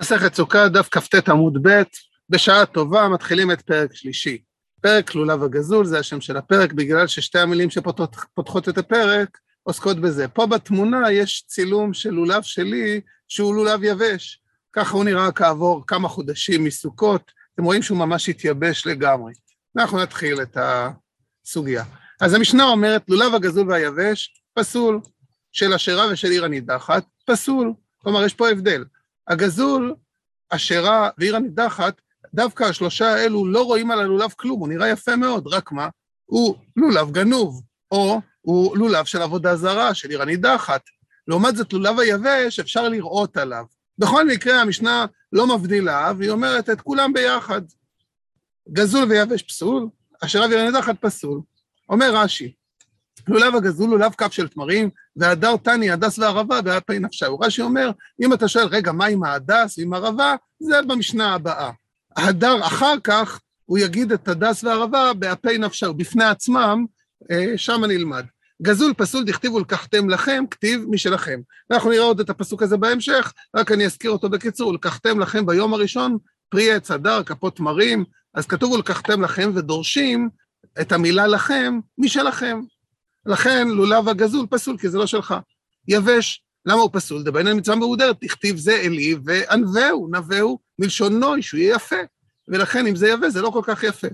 מסכת סוכה, דף כ"ט עמוד ב', בשעה טובה מתחילים את פרק שלישי. פרק לולב הגזול זה השם של הפרק, בגלל ששתי המילים שפותחות את הפרק עוסקות בזה. פה בתמונה יש צילום של לולב שלי, שהוא לולב יבש. ככה הוא נראה כעבור כמה חודשים מסוכות, אתם רואים שהוא ממש התייבש לגמרי. אנחנו נתחיל את הסוגיה. אז המשנה אומרת, לולב הגזול והיבש, פסול, של אשרה ושל עיר הנידחת, פסול. כלומר, יש פה הבדל. הגזול, אשרה ועיר הנידחת, דווקא השלושה האלו לא רואים על הלולב כלום, הוא נראה יפה מאוד, רק מה? הוא לולב גנוב, או הוא לולב של עבודה זרה, של עיר הנידחת. לעומת זאת, לולב היבש, אפשר לראות עליו. בכל מקרה, המשנה לא מבדילה, והיא אומרת את כולם ביחד. גזול ויבש פסול, אשרה ועיר הנידחת פסול. אומר רש"י, לולב הגזול לולב כף של תמרים, והדר תני, הדס וערבה, באפי נפשייהו. רש"י אומר, אם אתה שואל, רגע, מה עם ההדס ועם הערבה? זה במשנה הבאה. והדר, אחר כך, הוא יגיד את הדס והערבה באפי נפשייהו, בפני עצמם, אה, שם נלמד. גזול פסול דכתיב ולקחתם לכם, כתיב משלכם. אנחנו נראה עוד את הפסוק הזה בהמשך, רק אני אזכיר אותו בקיצור, לקחתם לכם ביום הראשון פרי עץ הדר, כפות תמרים, אז כתוב ולקחתם לכם ודורשים את המילה לכם משלכם. לכן לולב הגזול פסול, כי זה לא שלך. יבש, למה הוא פסול? דבין מצווה מהודרת, תכתיב זה אלי וענווהו, נווהו, מלשון נוי, שהוא יהיה יפה. ולכן אם זה יבש, זה לא כל כך יפה.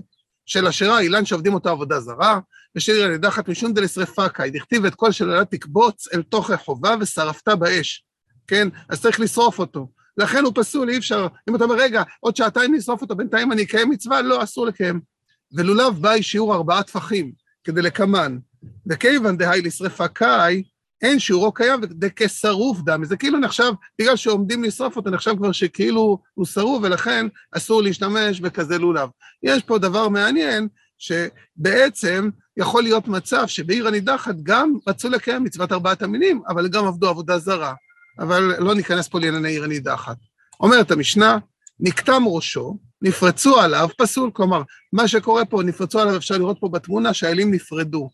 של אשרה, אילן שעובדים אותו עבודה זרה, ושל עיר הנידחת משום דלשרפה קאי, דכתיב את כל שללה תקבוץ אל תוך החובה ושרפת באש, כן? אז צריך לשרוף אותו. לכן הוא פסול, אי אפשר, אם אתה אומר, רגע, עוד שעתיים נשרוף אותו, בינתיים אני אקיים מצווה, לא, אסור לקיים. ולולב באי שיעור ארבעה טפחים, כדי וכיוון דהי לשרפה קאי, אין שיעורו קיים וכשרוף דם. זה כאילו נחשב, בגלל שעומדים לשרוף אותו, נחשב כבר שכאילו הוא שרוף, ולכן אסור להשתמש בכזה לולב. יש פה דבר מעניין, שבעצם יכול להיות מצב שבעיר הנידחת גם רצו לקיים מצוות ארבעת המינים, אבל גם עבדו עבודה זרה. אבל לא ניכנס פה לענייני עיר הנידחת. אומרת המשנה, נקטם ראשו, נפרצו עליו, פסול, כלומר, מה שקורה פה, נפרצו עליו, אפשר לראות פה בתמונה שהאלים נפרדו.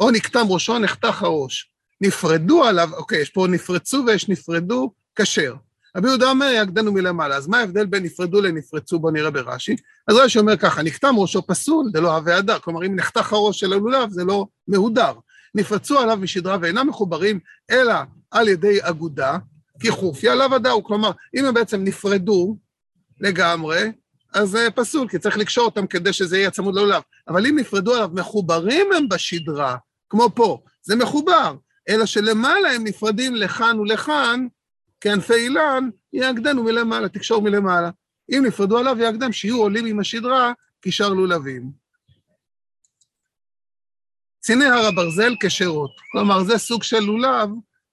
או נקטם ראשו, נחתך הראש. נפרדו עליו, אוקיי, יש פה נפרצו ויש נפרדו, כשר. רבי יהודה אומר, יגדנו מלמעלה. אז מה ההבדל בין נפרדו לנפרצו? בואו נראה ברש"י. אז רש"י אומר ככה, נקטם ראשו פסול, זה לא הווה הדר. כלומר, אם נחתך הראש של הלולב, זה לא מהודר. נפרצו עליו משדרה ואינם מחוברים, אלא על ידי אגודה, כי חופי עליו הדר. כלומר, אם הם בעצם נפרדו לגמרי, אז זה פסול, כי צריך לקשור אותם כדי שזה יהיה צמוד ללולב. אבל אם נפרדו עליו, מחוברים הם בשדרה, כמו פה, זה מחובר, אלא שלמעלה הם נפרדים לכאן ולכאן, כענפי אילן, יאגדנו מלמעלה, תקשור מלמעלה. אם נפרדו עליו, יאגדם, שיהיו עולים עם השדרה, כשאר לולבים. ציני הר הברזל כשרות. כלומר, זה סוג של לולב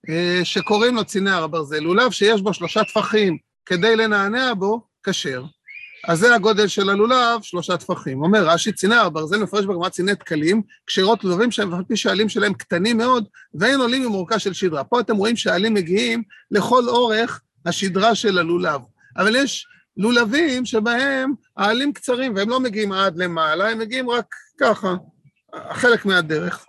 אה, שקוראים לו ציני הר הברזל. לולב שיש בו שלושה טפחים כדי לנענע בו, כשר. אז זה הגודל של הלולב, שלושה טפחים. אומר רש"י, ציני הר ברזל מפרש בגמרא ציני תקלים, כשרות לולבים שהם, על פי שהעלים שלהם קטנים מאוד, ואין עולים עם אורכה של שדרה. פה אתם רואים שהעלים מגיעים לכל אורך השדרה של הלולב. אבל יש לולבים שבהם העלים קצרים, והם לא מגיעים עד למעלה, הם מגיעים רק ככה, חלק מהדרך.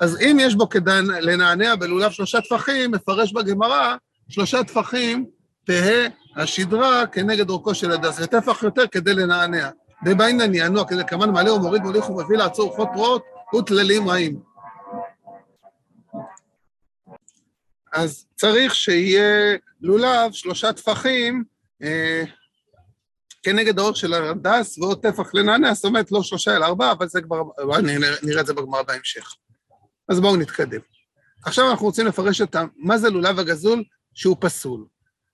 אז אם יש בו כדי לנענע בלולב שלושה טפחים, מפרש בגמרא, שלושה טפחים תהא השדרה כנגד אורכו של הדס, וטפח יותר כדי לנענע. דבעינן כדי כמובן מעלה ומוריד מוליך ומביא לעצור רוחות פרועות וטללים רעים. אז צריך שיהיה לולב, שלושה טפחים, אה, כנגד האורך של הדס ועוד טפח לנענע, זאת אומרת לא שלושה אלא ארבעה, אבל זה כבר, נראה, נראה את זה בגמרא בהמשך. אז בואו נתקדם. עכשיו אנחנו רוצים לפרש את מה זה לולב הגזול שהוא פסול.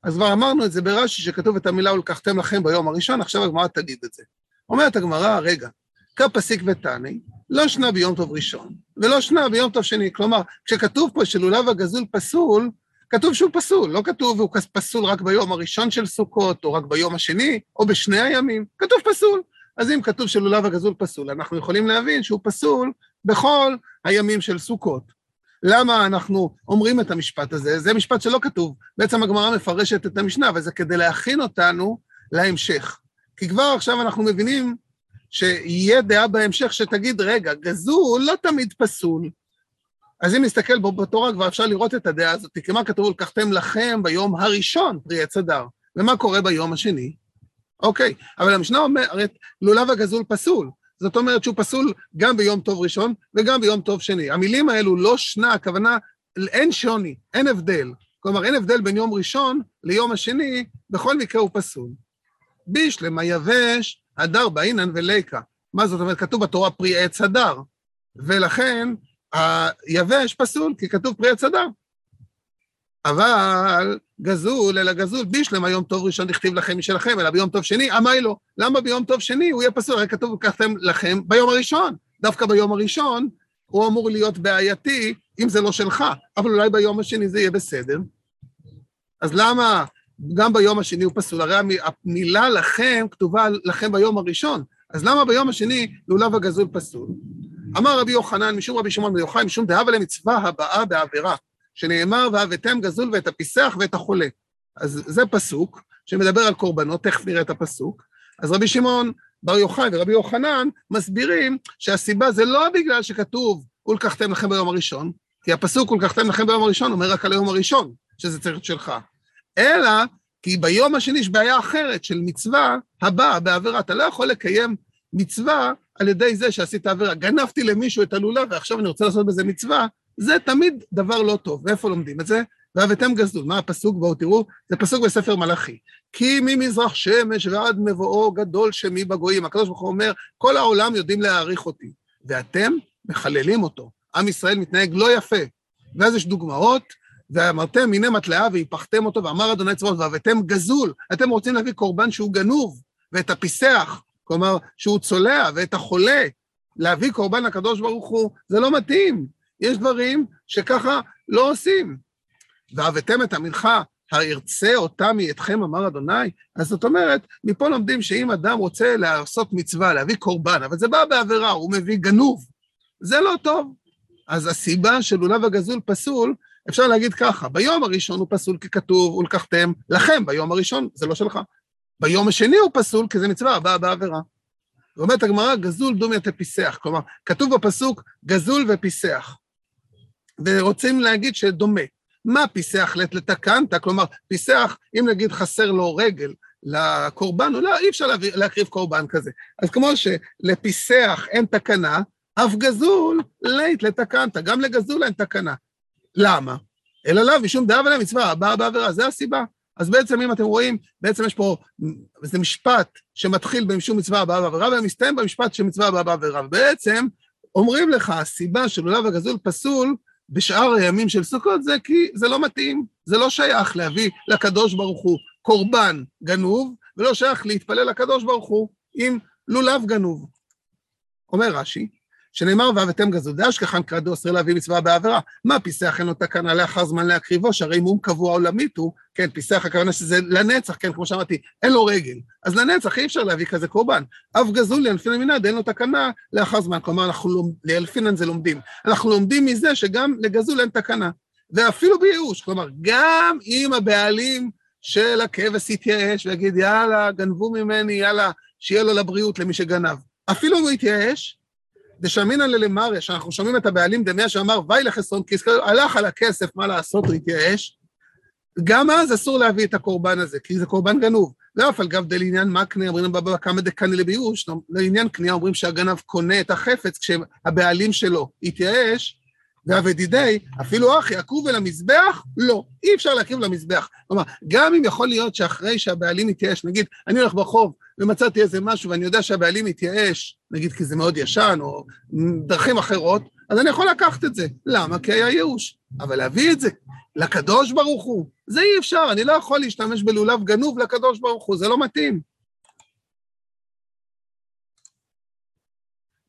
אז כבר אמרנו את זה ברש"י, שכתוב את המילה ולקחתם לכם ביום הראשון, עכשיו הגמרא תגיד את זה. אומרת הגמרא, רגע, כפסיק ותני, לא שנה ביום טוב ראשון, ולא שנה ביום טוב שני. כלומר, כשכתוב פה שלולב הגזול פסול, כתוב שהוא פסול, לא כתוב הוא פסול רק ביום הראשון של סוכות, או רק ביום השני, או בשני הימים, כתוב פסול. אז אם כתוב שלולב הגזול פסול, אנחנו יכולים להבין שהוא פסול בכל הימים של סוכות. למה אנחנו אומרים את המשפט הזה? זה משפט שלא כתוב. בעצם הגמרא מפרשת את המשנה, אבל זה כדי להכין אותנו להמשך. כי כבר עכשיו אנחנו מבינים שיהיה דעה בהמשך שתגיד, רגע, גזול לא תמיד פסול. אז אם נסתכל בו בתורה כבר אפשר לראות את הדעה הזאת, כי מה כתוב, לקחתם לכם ביום הראשון פרי עץ אדר. ומה קורה ביום השני? אוקיי, אבל המשנה אומרת, לולב הגזול פסול. זאת אומרת שהוא פסול גם ביום טוב ראשון וגם ביום טוב שני. המילים האלו לא שנה, הכוונה, אין שוני, אין הבדל. כלומר, אין הבדל בין יום ראשון ליום השני, בכל מקרה הוא פסול. בישלמה יבש, הדר באינן וליקה. מה זאת אומרת? כתוב בתורה פרי עץ הדר, ולכן היבש פסול, כי כתוב פרי עץ הדר. אבל גזול, אלא גזול בישלם היום טוב ראשון דכתיב לכם משלכם, אלא ביום טוב שני, אמי לו. למה ביום טוב שני הוא יהיה פסול? הרי כתוב לקחתם לכם ביום הראשון. דווקא ביום הראשון הוא אמור להיות בעייתי אם זה לא שלך, אבל אולי ביום השני זה יהיה בסדר. אז למה גם ביום השני הוא פסול? הרי המילה לכם כתובה לכם ביום הראשון, אז למה ביום השני לולב הגזול פסול? אמר רבי יוחנן, משום רבי שמעון בן יוחאי, משום דהבה למצווה הבאה בעבירה. שנאמר, והבאתם גזול ואת הפיסח ואת החולה. אז זה פסוק שמדבר על קורבנות, תכף נראה את הפסוק. אז רבי שמעון בר יוחאי ורבי יוחנן מסבירים שהסיבה זה לא בגלל שכתוב, ולקחתם לכם ביום הראשון, כי הפסוק ולקחתם לכם ביום הראשון אומר רק על היום הראשון, שזה צריך להיות שלך, אלא כי ביום השני יש בעיה אחרת של מצווה הבאה בעבירה. אתה לא יכול לקיים מצווה על ידי זה שעשית עבירה. גנבתי למישהו את הלולב ועכשיו אני רוצה לעשות בזה מצווה, זה תמיד דבר לא טוב. ואיפה לומדים את זה? והבאתם גזול. מה הפסוק? בואו תראו, זה פסוק בספר מלאכי. כי ממזרח שמש ועד מבואו גדול שמי בגויים. הקדוש ברוך הוא אומר, כל העולם יודעים להעריך אותי, ואתם מחללים אותו. עם ישראל מתנהג לא יפה. ואז יש דוגמאות, ואמרתם הנה מטלאה והיפכתם אותו, ואמר אדוני צבאות, והבאתם גזול. אתם רוצים להביא קורבן שהוא גנוב, ואת הפיסח, כלומר, שהוא צולע, ואת החולה, להביא קורבן לקדוש ברוך הוא, זה לא מתאים. יש דברים שככה לא עושים. והבאתם את המנחה, הירצה אותה מאתכם, אמר אדוני. אז זאת אומרת, מפה לומדים שאם אדם רוצה לעשות מצווה, להביא קורבן, אבל זה בא בעבירה, הוא מביא גנוב, זה לא טוב. אז הסיבה של לולב הגזול פסול, אפשר להגיד ככה, ביום הראשון הוא פסול כי כתוב, ולקחתם לכם ביום הראשון, זה לא שלך. ביום השני הוא פסול כי זה מצווה הבאה בעבירה. ואומרת הגמרא, גזול דומיה תפיסח, כלומר, כתוב בפסוק גזול ופיסח. ורוצים להגיד שדומה. מה פיסח לת לתקנת? כלומר, פיסח, אם נגיד חסר לו רגל לקורבן, לא, אי אפשר להקריב קורבן כזה. אז כמו שלפיסח אין תקנה, אף גזול לית לתקנת, גם לגזול אין תקנה. למה? אלא לאו, משום דאב עליהם מצווה, הבאה בעבירה, זה הסיבה. אז בעצם, אם אתם רואים, בעצם יש פה, זה משפט שמתחיל במשום מצווה הבאה בעבירה, ומסתיים במשפט של מצווה הבאה בעבירה. ובעצם, אומרים לך, הסיבה של לולב הגזול פסול, בשאר הימים של סוכות זה כי זה לא מתאים, זה לא שייך להביא לקדוש ברוך הוא קורבן גנוב, ולא שייך להתפלל לקדוש ברוך הוא עם לולב גנוב. אומר רש"י, שנאמר והבאתם גזול דאשכחן קרדו אוסר להביא מצווה בעבירה. מה פיסח אין לו תקנה לאחר זמן להקריבו, שהרי מום קבוע עולמית הוא, כן, פיסח הכוונה שזה לנצח, כן, כמו שאמרתי, אין לו רגל. אז לנצח אי אפשר להביא כזה קורבן. אף גזול לאלפינן מנעד אין לו תקנה לאחר זמן, כלומר, אנחנו לאלפינן זה לומדים. אנחנו לומדים מזה שגם לגזול אין תקנה. ואפילו בייאוש, כלומר, גם אם הבעלים של הכבש יתייאש ויגיד, יאללה, גנבו ממני, יאללה, שיהיה לו לבריאות למי שגנב. אפילו אם הוא יתייאש, דשמינא ללמריה, שאנחנו שומעים את הבעלים דמיה שאמר, ואי לחסרון כיס, הלך על הכסף, מה לעשות, הוא התייאש. גם אז אסור להביא את הקורבן הזה, כי זה קורבן גנוב. ואף על גב דלעניין מקנה, אומרים בבא כמה דקני לביוש, לעניין קנייה אומרים שהגנב קונה את החפץ כשהבעלים שלו התייאש, והבדידי, אפילו אחי, עקוב אל המזבח? לא, אי אפשר להקריב למזבח. כלומר, גם אם יכול להיות שאחרי שהבעלים התייאש, נגיד, אני הולך ברחוב ומצאתי איזה משהו ואני יודע שהבעלים התייאש, נגיד כי זה מאוד ישן או דרכים אחרות, אז אני יכול לקחת את זה. למה? כי היה ייאוש. אבל להביא את זה לקדוש ברוך הוא, זה אי אפשר, אני לא יכול להשתמש בלולב גנוב לקדוש ברוך הוא, זה לא מתאים.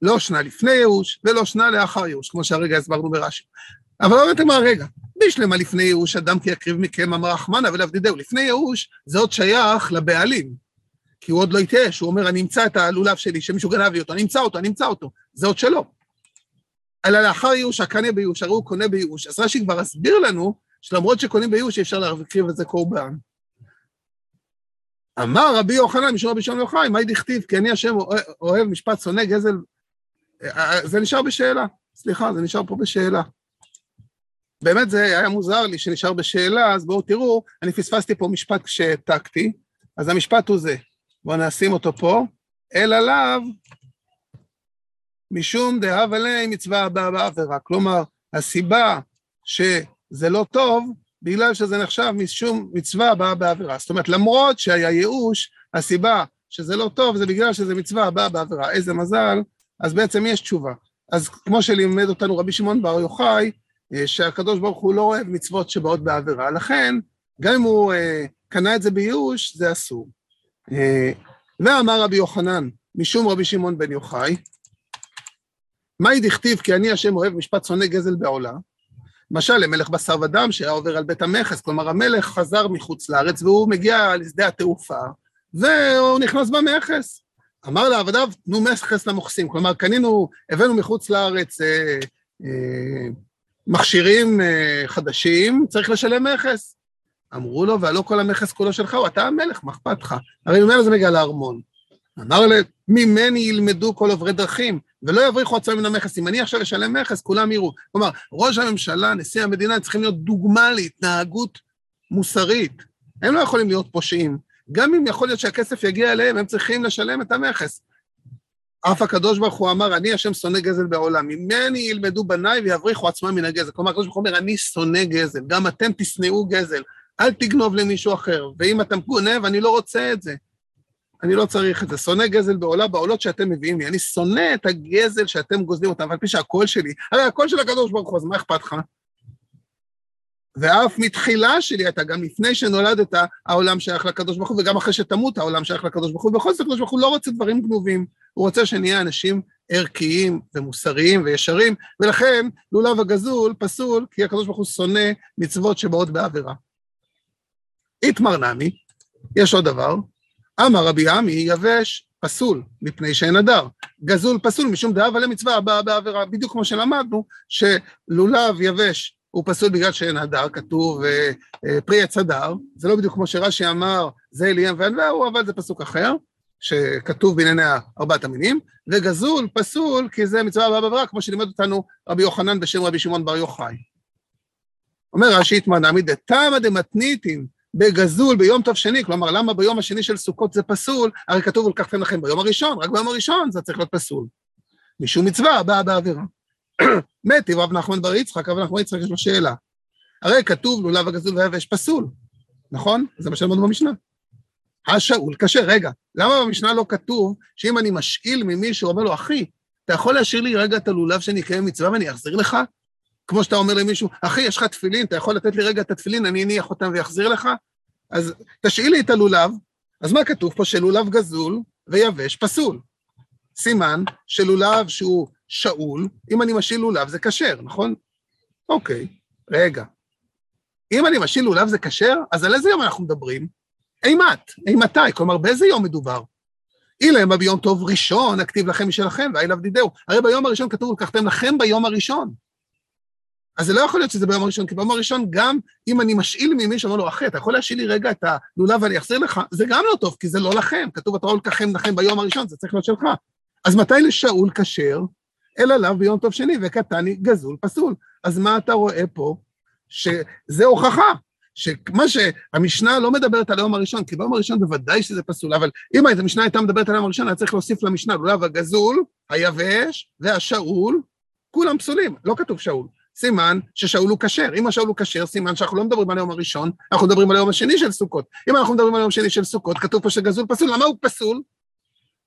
לא שנה לפני ייאוש ולא שנה לאחר ייאוש, כמו שהרגע הסברנו ברש"י. אבל לא אומרת מה רגע, בשלמה לפני ייאוש אדם כי יקריב מכם אמר רחמנא ולאבדידהו. לפני ייאוש זה עוד שייך לבעלים, כי הוא עוד לא התייאש, הוא אומר, אני אמצא את הלולב שלי, שמישהו גנב לי אותו, אני אמצא אותו, אני אמצא אותו, זה עוד שלו. אלא לאחר ייאוש, הקנה בייאוש, הרי הוא קונה בייאוש. אז רש"י כבר הסביר לנו, שלמרות שקונים בייאוש, אי אפשר להקריב את זה קורבן. אמר רבי יוחנן, משום רבי שמעון יוחאי, מהי דכתיב, כי אני השם אוהב משפט שונא גזל זה נשאר בשאלה, סליחה, זה נשאר פה בשאלה. באמת זה היה מוזר לי שנשאר בשאלה, אז בואו תראו, אני פספסתי פה משפט כשהעתקתי, אז המשפט הוא זה. בואו נשים אותו פה. אל עליו, משום דהבה ליה מצווה הבאה בעבירה. כלומר, הסיבה שזה לא טוב, בגלל שזה נחשב משום מצווה הבאה בעבירה. זאת אומרת, למרות שהיה ייאוש, הסיבה שזה לא טוב זה בגלל שזה מצווה הבאה בעבירה. איזה מזל, אז בעצם יש תשובה. אז כמו שלימד אותנו רבי שמעון בר יוחאי, אה, שהקדוש ברוך הוא לא אוהב מצוות שבאות בעבירה, לכן גם אם הוא אה, קנה את זה בייאוש, זה אסור. אה, ואמר רבי יוחנן, משום רבי שמעון בן יוחאי, מהי דכתיב כי אני השם אוהב משפט שונא גזל בעולה? למשל, למלך בשר ודם שהיה עובר על בית המכס, כלומר המלך חזר מחוץ לארץ והוא מגיע לשדה התעופה והוא נכנס במכס. אמר לעבדיו, תנו מכס למוכסים, כלומר קנינו, הבאנו מחוץ לארץ אה, אה, מכשירים אה, חדשים, צריך לשלם מכס. אמרו לו, והלא כל המכס כולו שלך, הוא אתה המלך, מה אכפת לך? הרי ממילא זה מגיע לארמון. אמר להם, ממני ילמדו כל עוברי דרכים, ולא יבריחו עצמם מן המכס. אם אני עכשיו אשלם מכס, כולם יראו. כלומר, ראש הממשלה, נשיא המדינה, צריכים להיות דוגמה להתנהגות מוסרית. הם לא יכולים להיות פושעים. גם אם יכול להיות שהכסף יגיע אליהם, הם צריכים לשלם את המכס. אף הקדוש ברוך הוא אמר, אני השם שונא גזל בעולם, ממני ילמדו בניי ויבריחו עצמם מן הגזל. כלומר, הקדוש ברוך הוא אומר, אני שונא גזל, גם אתם תשנאו גזל, אל תגנוב למישהו אחר, ואם אתה גונב, אני לא רוצה את זה. אני לא צריך את זה. שונא גזל בעולה, בעולות שאתם מביאים לי. אני שונא את הגזל שאתם גוזלים אותם, ועל פי שהקול שלי, הרי הקול של הקדוש ברוך הוא, אז מה אכפת לך? ואף מתחילה שלי אתה, גם לפני שנולדת, העולם שייך לקדוש ברוך הוא, וגם אחרי שתמות, העולם שייך לקדוש ברוך הוא. בכל זאת, הקדוש ברוך הוא לא רוצה דברים גנובים. הוא רוצה שנהיה אנשים ערכיים ומוסריים וישרים, ולכן לולב הגזול פסול, כי הקדוש ברוך הוא שונא מצוות שבאות בעבירה. איתמר נמי, יש עוד דבר, אמר רבי עמי יבש פסול, מפני שאין הדר. גזול פסול משום דאבה למצווה הבאה בעבירה. בדיוק כמו שלמדנו, שלולב יבש הוא פסול בגלל שאין הדר, כתוב אה, אה, פרי עץ הדר, זה לא בדיוק כמו שרש"י אמר, זה אליהם וענווהו, אבל זה פסוק אחר, שכתוב בענייני ארבעת המינים, וגזול פסול כי זה מצווה הבאה בעבירה, כמו שלימד אותנו רבי יוחנן בשם רבי שמעון בר יוחאי. אומר רש"י התמנה מדתמא דמתניתין בגזול ביום טוב שני, כלומר, למה ביום השני של סוכות זה פסול? הרי כתוב ולקחתם לכם ביום הראשון, רק ביום הראשון זה צריך להיות פסול. משום מצווה הבאה בעבירה. מטיב רב נחמן בר יצחק, רב נחמן יצחק יש לו שאלה. הרי כתוב לולב הגזול והיבש פסול, נכון? זה מה שלמדנו במשנה. השאול כשר, רגע, למה במשנה לא כתוב שאם אני משאיל ממישהו, אומר לו, אחי, אתה יכול להשאיר לי רגע את הלולב שאני אקיים מצווה ואני אחזיר לך? כמו שאתה אומר למישהו, אחי, יש לך תפילין, אתה יכול לתת לי רגע את התפילין, אני אניח אותם ואחזיר לך? אז תשאיל לי את הלולב, אז מה כתוב פה? שלולב גזול ויבש פסול. סימן שלולב שהוא שאול, אם אני משאיל לולב זה כשר, נכון? אוקיי, רגע. אם אני משאיל לולב זה כשר, אז על איזה יום אנחנו מדברים? אימת, אימתי, כלומר באיזה יום מדובר? אילמה ביום טוב ראשון, אכתיב לכם משלכם, ואי לבדידהו. הרי ביום הראשון כתוב, לקחתם לכם ביום הראשון. אז זה לא יכול להיות שזה ביום הראשון, כי ביום הראשון גם אם אני משאיל ממישהו, אמר לו, אחי, אתה יכול להשאיל לי רגע את הלולב ואני אחזיר לך? זה גם לא טוב, כי זה לא לכם. כתוב, אתה לא לקחם לכם ביום הראשון, זה צריך להיות שלך. אז מתי לשאול כשר? אל עליו ביום טוב שני, וקטני גזול פסול. אז מה אתה רואה פה? שזה הוכחה, שמה שהמשנה לא מדברת על היום הראשון, כי ביום הראשון בוודאי שזה פסול, אבל אם המשנה הייתה מדברת על היום הראשון, היה צריך להוסיף למשנה, לולב הגזול, היבש והשאול, כולם פסולים, לא כתוב שאול. סימן ששאול הוא כשר. אם השאול הוא כשר, סימן שאנחנו לא מדברים על היום הראשון, אנחנו מדברים על היום השני של סוכות. אם אנחנו מדברים על היום השני של סוכות, כתוב פה שגזול פסול, למה הוא פסול?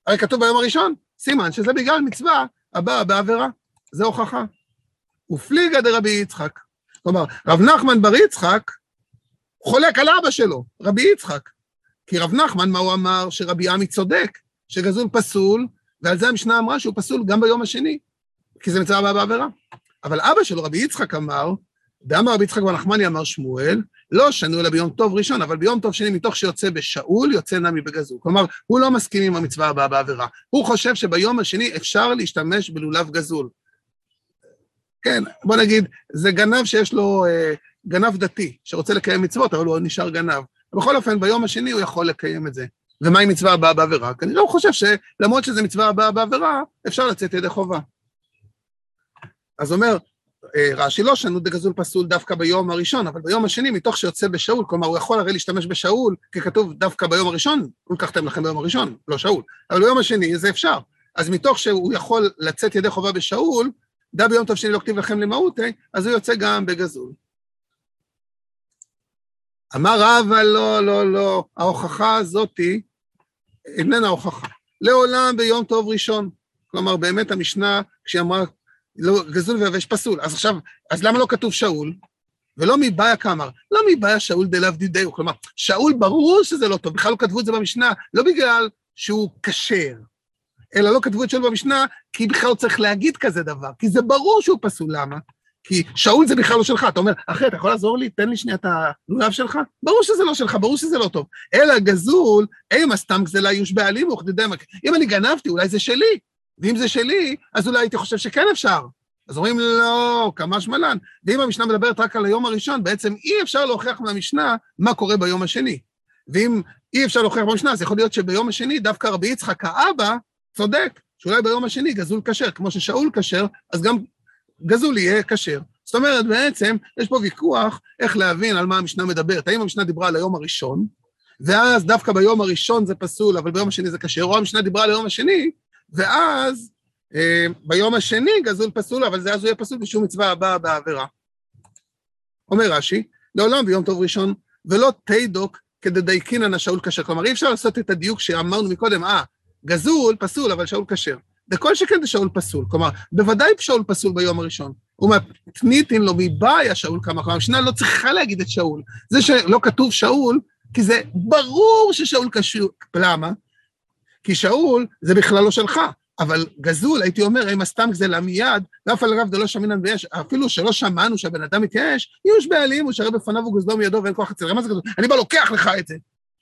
הרי כתוב ביום הראשון, סימן שזה בגלל מצווה הבאה בעבירה. זה הוכחה. ופליגה דרבי יצחק. כלומר, רב נחמן בר יצחק חולק על אבא שלו, רבי יצחק. כי רב נחמן, מה הוא אמר? שרבי עמי צודק, שגזול פסול, ועל זה המשנה אמרה שהוא פסול גם ביום השני, כי זה מצווה הבאה בעבירה. אבל אבא שלו, רבי יצחק, אמר, דאמר רבי יצחק בר נחמני אמר שמואל, לא שנו אלא ביום טוב ראשון, אבל ביום טוב שני, מתוך שיוצא בשאול, יוצא נמי בגזול. כלומר, הוא לא מסכים עם המצווה הבאה בעבירה. הוא חושב שביום השני אפשר להשתמש בלולב גזול. כן, בוא נגיד, זה גנב שיש לו, אה, גנב דתי, שרוצה לקיים מצוות, אבל הוא נשאר גנב. בכל אופן, ביום השני הוא יכול לקיים את זה. ומה עם מצווה הבאה בעבירה? כנראה הוא חושב שלמרות שזה מצווה הבאה בעבירה, אפשר לצאת ידי חובה. אז אומר אה, רש"י לא שנו דגזול פסול דווקא ביום הראשון, אבל ביום השני, מתוך שיוצא בשאול, כלומר, הוא יכול הרי להשתמש בשאול, כי כתוב דווקא ביום הראשון, ולקחתם לכם ביום הראשון, לא שאול, אבל ביום השני זה אפשר. אז מתוך שהוא יכול לצאת ידי חובה בשאול, דע ביום טוב שני לא כתיב לכם למהותי, אז הוא יוצא גם בגזול. אמר רבא, לא, לא, לא, ההוכחה הזאתי איננה הוכחה. לעולם ביום טוב ראשון. כלומר, באמת המשנה, כשהיא אמרה, לא, גזול ויבש פסול. אז עכשיו, אז למה לא כתוב שאול? ולא מבעיה כאמר, לא מבעיה שאול דלאו דידהו, כלומר, שאול ברור שזה לא טוב, בכלל לא כתבו את זה במשנה, לא בגלל שהוא כשר, אלא לא כתבו את שאול במשנה, כי בכלל לא צריך להגיד כזה דבר, כי זה ברור שהוא פסול, למה? כי שאול זה בכלל לא שלך, אתה אומר, אחי, אתה יכול לעזור לי? תן לי שנייה את הלולב שלך? ברור שזה לא שלך, ברור שזה לא טוב. אלא גזול, אימה סתם גזלה יוש בעלים וכדדמק. אם אני גנבתי, אולי זה שלי. ואם זה שלי, אז אולי הייתי חושב שכן אפשר. אז אומרים, לא, כמה שמלן. ואם המשנה מדברת רק על היום הראשון, בעצם אי אפשר להוכיח מהמשנה מה קורה ביום השני. ואם אי אפשר להוכיח במשנה, אז יכול להיות שביום השני דווקא רבי יצחק האבא צודק, שאולי ביום השני גזול כשר, כמו ששאול כשר, אז גם גזול יהיה כשר. זאת אומרת, בעצם יש פה ויכוח איך להבין על מה המשנה מדברת. האם המשנה דיברה על היום הראשון, ואז דווקא ביום הראשון זה פסול, אבל ביום השני זה כשר, או המשנה דיברה על היום השני, ואז אה, ביום השני גזול פסול, אבל זה אז הוא יהיה פסול בשום מצווה הבאה בעבירה. אומר רש"י, לעולם ביום טוב ראשון, ולא תידוק כדדייקינן השאול כשר. כלומר, אי אפשר לעשות את הדיוק שאמרנו מקודם, אה, גזול, פסול, אבל שאול כשר. וכל שכן זה שאול פסול. כלומר, בוודאי שאול פסול ביום הראשון. הוא מתניתין לו מבעיה שאול כמה כמה, המשנה לא צריכה להגיד את שאול. זה שלא כתוב שאול, כי זה ברור ששאול קשור. למה? כי שאול זה בכלל לא שלך. אבל גזול, הייתי אומר, אם הסתם גזלה מיד, ואף על רב דלא שמינן ויש, אפילו שלא שמענו שהבן אדם מתייאש, יש בעלים, הוא שרה בפניו וגוזלו מידו ואין כוח אצל. זה גזול? אני בא לוקח לך את זה.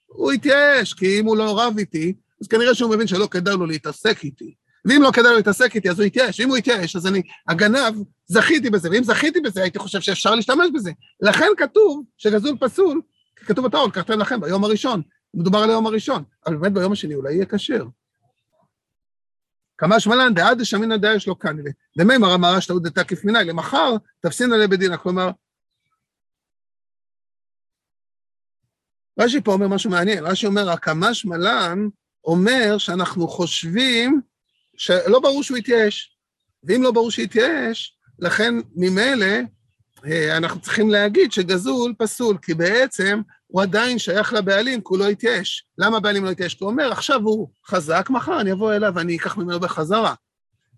הוא התייאש, כי אם הוא לא רב איתי, אז כנראה שהוא מבין שלא כדאי לו להתעסק איתי. ואם לא כדאי לו להתעסק איתי, אז הוא יתייאש. ואם הוא יתייאש, אז אני, הגנב, זכיתי בזה, ואם זכיתי בזה, הייתי חושב שאפשר להשתמש בזה. לכן כתוב שגזול פסול, כתוב בתורה, לקחתם לכם ביום הראשון. מדובר על היום הראשון, אבל באמת ביום השני אולי יהיה כשר. כמה שמלן דעד דשמינא דאיש לא כנראה. דמימר אמרה שטעות דתקיף מיני, למחר תפסינא לבדינה, כלומר, רש"י פה אומר משהו מעניין, רש"י אומר, הקמה שמלן אומר שאנחנו חושבים שלא ברור שהוא יתייאש. ואם לא ברור שיתייאש, לכן ממילא אה, אנחנו צריכים להגיד שגזול פסול, כי בעצם הוא עדיין שייך לבעלים, כי הוא לא התייאש. למה הבעלים לא התייאש? כי הוא אומר, עכשיו הוא חזק, מחר אני אבוא אליו ואני אקח ממנו בחזרה.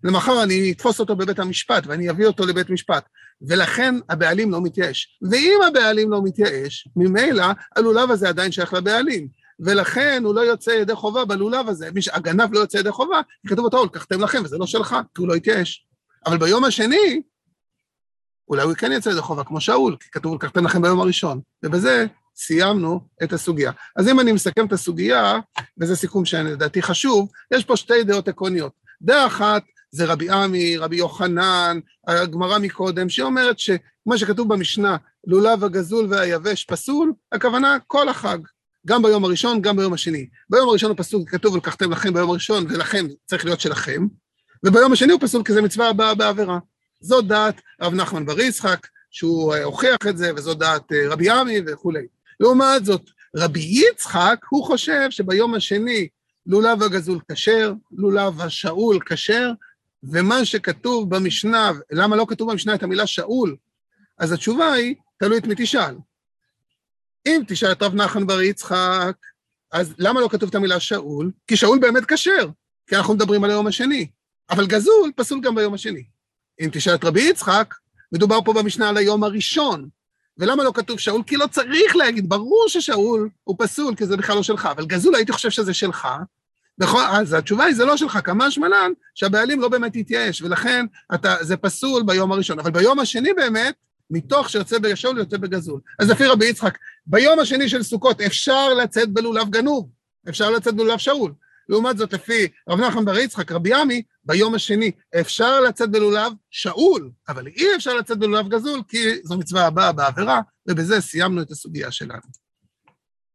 למחר אני אתפוס אותו בבית המשפט ואני אביא אותו לבית משפט. ולכן הבעלים לא מתייאש. ואם הבעלים לא מתייאש, ממילא הלולב הזה עדיין שייך לבעלים. ולכן הוא לא יוצא ידי חובה בלולב הזה. מי שהגנב לא יוצא ידי חובה, כתוב אותו, לקחתם לכם, וזה לא שלך, כי הוא לא התייאש. אבל ביום השני, אולי הוא כן יצא ידי חובה, כמו שאול, כי כתוב, לקחתם לכם ביום הראשון. ובזה סיימנו את הסוגיה. אז אם אני מסכם את הסוגיה, וזה סיכום שלדעתי חשוב, יש פה שתי דעות עקרוניות. דעה אחת זה רבי עמי, רבי יוחנן, הגמרא מקודם, שאומרת שמה שכתוב במשנה, לולב הגזול והיבש פסול, הכוונה כל החג. גם ביום הראשון, גם ביום השני. ביום הראשון הוא פסול, כתוב ולקחתם לכם ביום הראשון, ולכם צריך להיות שלכם, וביום השני הוא פסול כי זה מצווה הבאה בעבירה. זו דעת רב נחמן בר יצחק, שהוא הוכיח את זה, וזו דעת אה, רבי עמי וכולי. לעומת זאת, רבי יצחק, הוא חושב שביום השני לולב הגזול כשר, לולב השאול כשר, ומה שכתוב במשנה, למה לא כתוב במשנה את המילה שאול? אז התשובה היא, תלוי את מי תשאל. אם תשאל את רב נחמן בר יצחק, אז למה לא כתוב את המילה שאול? כי שאול באמת כשר, כי אנחנו מדברים על היום השני. אבל גזול פסול גם ביום השני. אם תשאל את רבי יצחק, מדובר פה במשנה על היום הראשון. ולמה לא כתוב שאול? כי לא צריך להגיד, ברור ששאול הוא פסול, כי זה בכלל לא שלך, אבל גזול הייתי חושב שזה שלך, בכל, אז התשובה היא, זה לא שלך, כמה שמלן, שהבעלים לא באמת יתייאש, ולכן אתה, זה פסול ביום הראשון. אבל ביום השני באמת, מתוך שיוצא בשאול יוצא בגזול. אז לפי רבי יצחק, ביום השני של סוכות אפשר לצאת בלולב גנוב, אפשר לצאת בלולב שאול. לעומת זאת, לפי רב נחמן בר יצחק, רבי עמי, ביום השני אפשר לצאת בלולב שאול, אבל אי אפשר לצאת בלולב גזול, כי זו מצווה הבאה בעבירה, ובזה סיימנו את הסוגיה שלנו.